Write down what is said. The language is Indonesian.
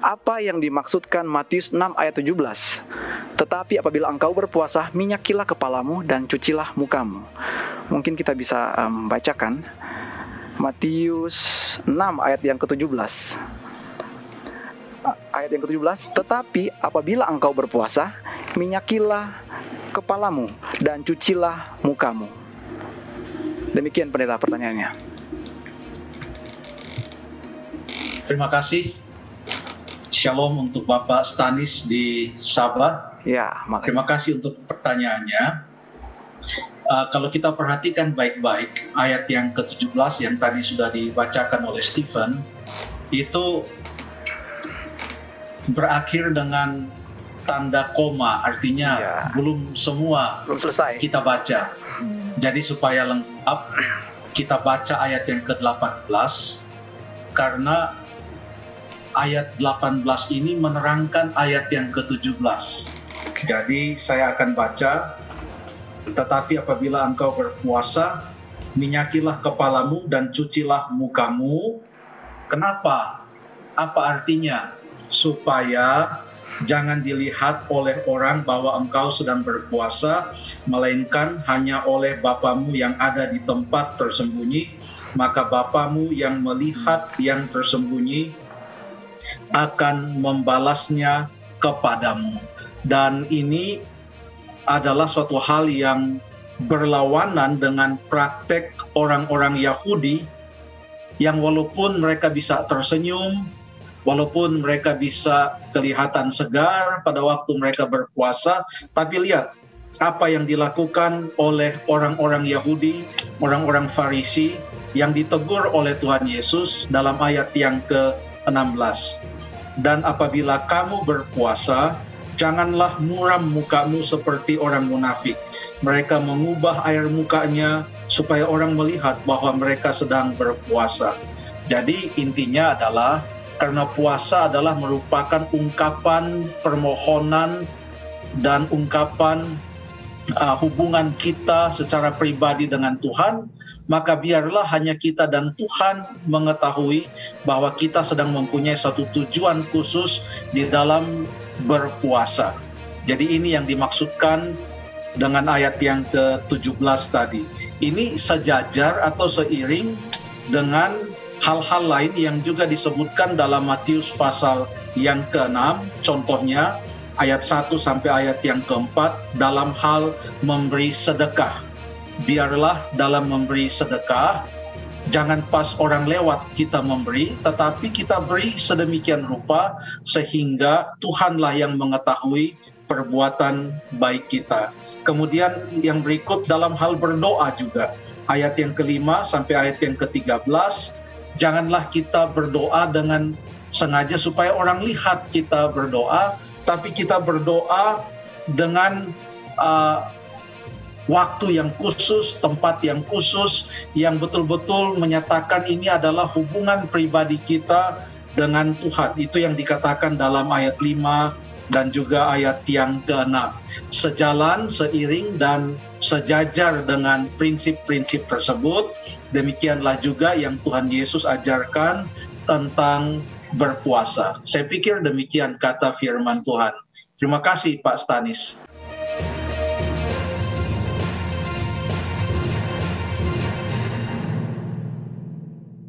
apa yang dimaksudkan Matius 6 ayat 17. Tetapi apabila engkau berpuasa, minyakilah kepalamu dan cucilah mukamu. Mungkin kita bisa um, Matius 6 ayat yang ke-17 ayat yang ke-17, tetapi apabila engkau berpuasa, minyakilah kepalamu dan cucilah mukamu. Demikian pendeta pertanyaannya. Terima kasih. Shalom untuk Bapak Stanis di Sabah. Ya, makasih. Terima kasih untuk pertanyaannya. Uh, kalau kita perhatikan baik-baik ayat yang ke-17 yang tadi sudah dibacakan oleh Stephen, itu berakhir dengan tanda koma, artinya Ya. belum semua Belum selesai. kita baca. Jadi supaya lengkap, kita baca ayat yang ke-18 karena ayat 18 ini menerangkan ayat yang ke-17. Jadi saya akan baca, tetapi apabila engkau berpuasa, minyakilah kepalamu dan cucilah mukamu. Kenapa? Apa artinya? Supaya jangan dilihat oleh orang bahwa engkau sedang berpuasa, melainkan hanya oleh Bapamu yang ada di tempat tersembunyi, maka Bapamu yang melihat yang tersembunyi akan membalasnya kepadamu. Dan ini adalah suatu hal yang berlawanan dengan praktek orang-orang Yahudi yang walaupun mereka bisa tersenyum, walaupun mereka bisa kelihatan segar pada waktu mereka berpuasa, tapi lihat apa yang dilakukan oleh orang-orang Yahudi, orang-orang Farisi yang ditegur oleh Tuhan Yesus dalam ayat yang ke-16. Dan apabila kamu berpuasa, janganlah muram mukamu seperti orang munafik. Mereka mengubah air mukanya supaya orang melihat bahwa mereka sedang berpuasa. Jadi intinya adalah karena puasa adalah merupakan ungkapan permohonan dan ungkapan uh, hubungan kita secara pribadi dengan Tuhan, maka biarlah hanya kita dan Tuhan mengetahui bahwa kita sedang mempunyai satu tujuan khusus di dalam berpuasa. Jadi ini yang dimaksudkan dengan ayat yang ke-17 tadi. Ini sejajar atau seiring dengan hal-hal lain yang juga disebutkan dalam Matius pasal yang ke-6, contohnya ayat 1 sampai ayat yang keempat dalam hal memberi sedekah. Biarlah dalam memberi sedekah, jangan pas orang lewat kita memberi, tetapi kita beri sedemikian rupa sehingga Tuhanlah yang mengetahui perbuatan baik kita. Kemudian yang berikut dalam hal berdoa juga. Ayat yang kelima sampai ayat yang ke-13, janganlah kita berdoa dengan sengaja supaya orang lihat kita berdoa, tapi kita berdoa dengan uh, waktu yang khusus, tempat yang khusus, yang betul-betul menyatakan ini adalah hubungan pribadi kita dengan Tuhan. Itu yang dikatakan dalam ayat 5 dan juga ayat yang ke-6. Sejalan, seiring, dan sejajar dengan prinsip-prinsip tersebut, demikianlah juga yang Tuhan Yesus ajarkan tentang berpuasa. Saya pikir demikian kata firman Tuhan. Terima kasih Pak Stanis.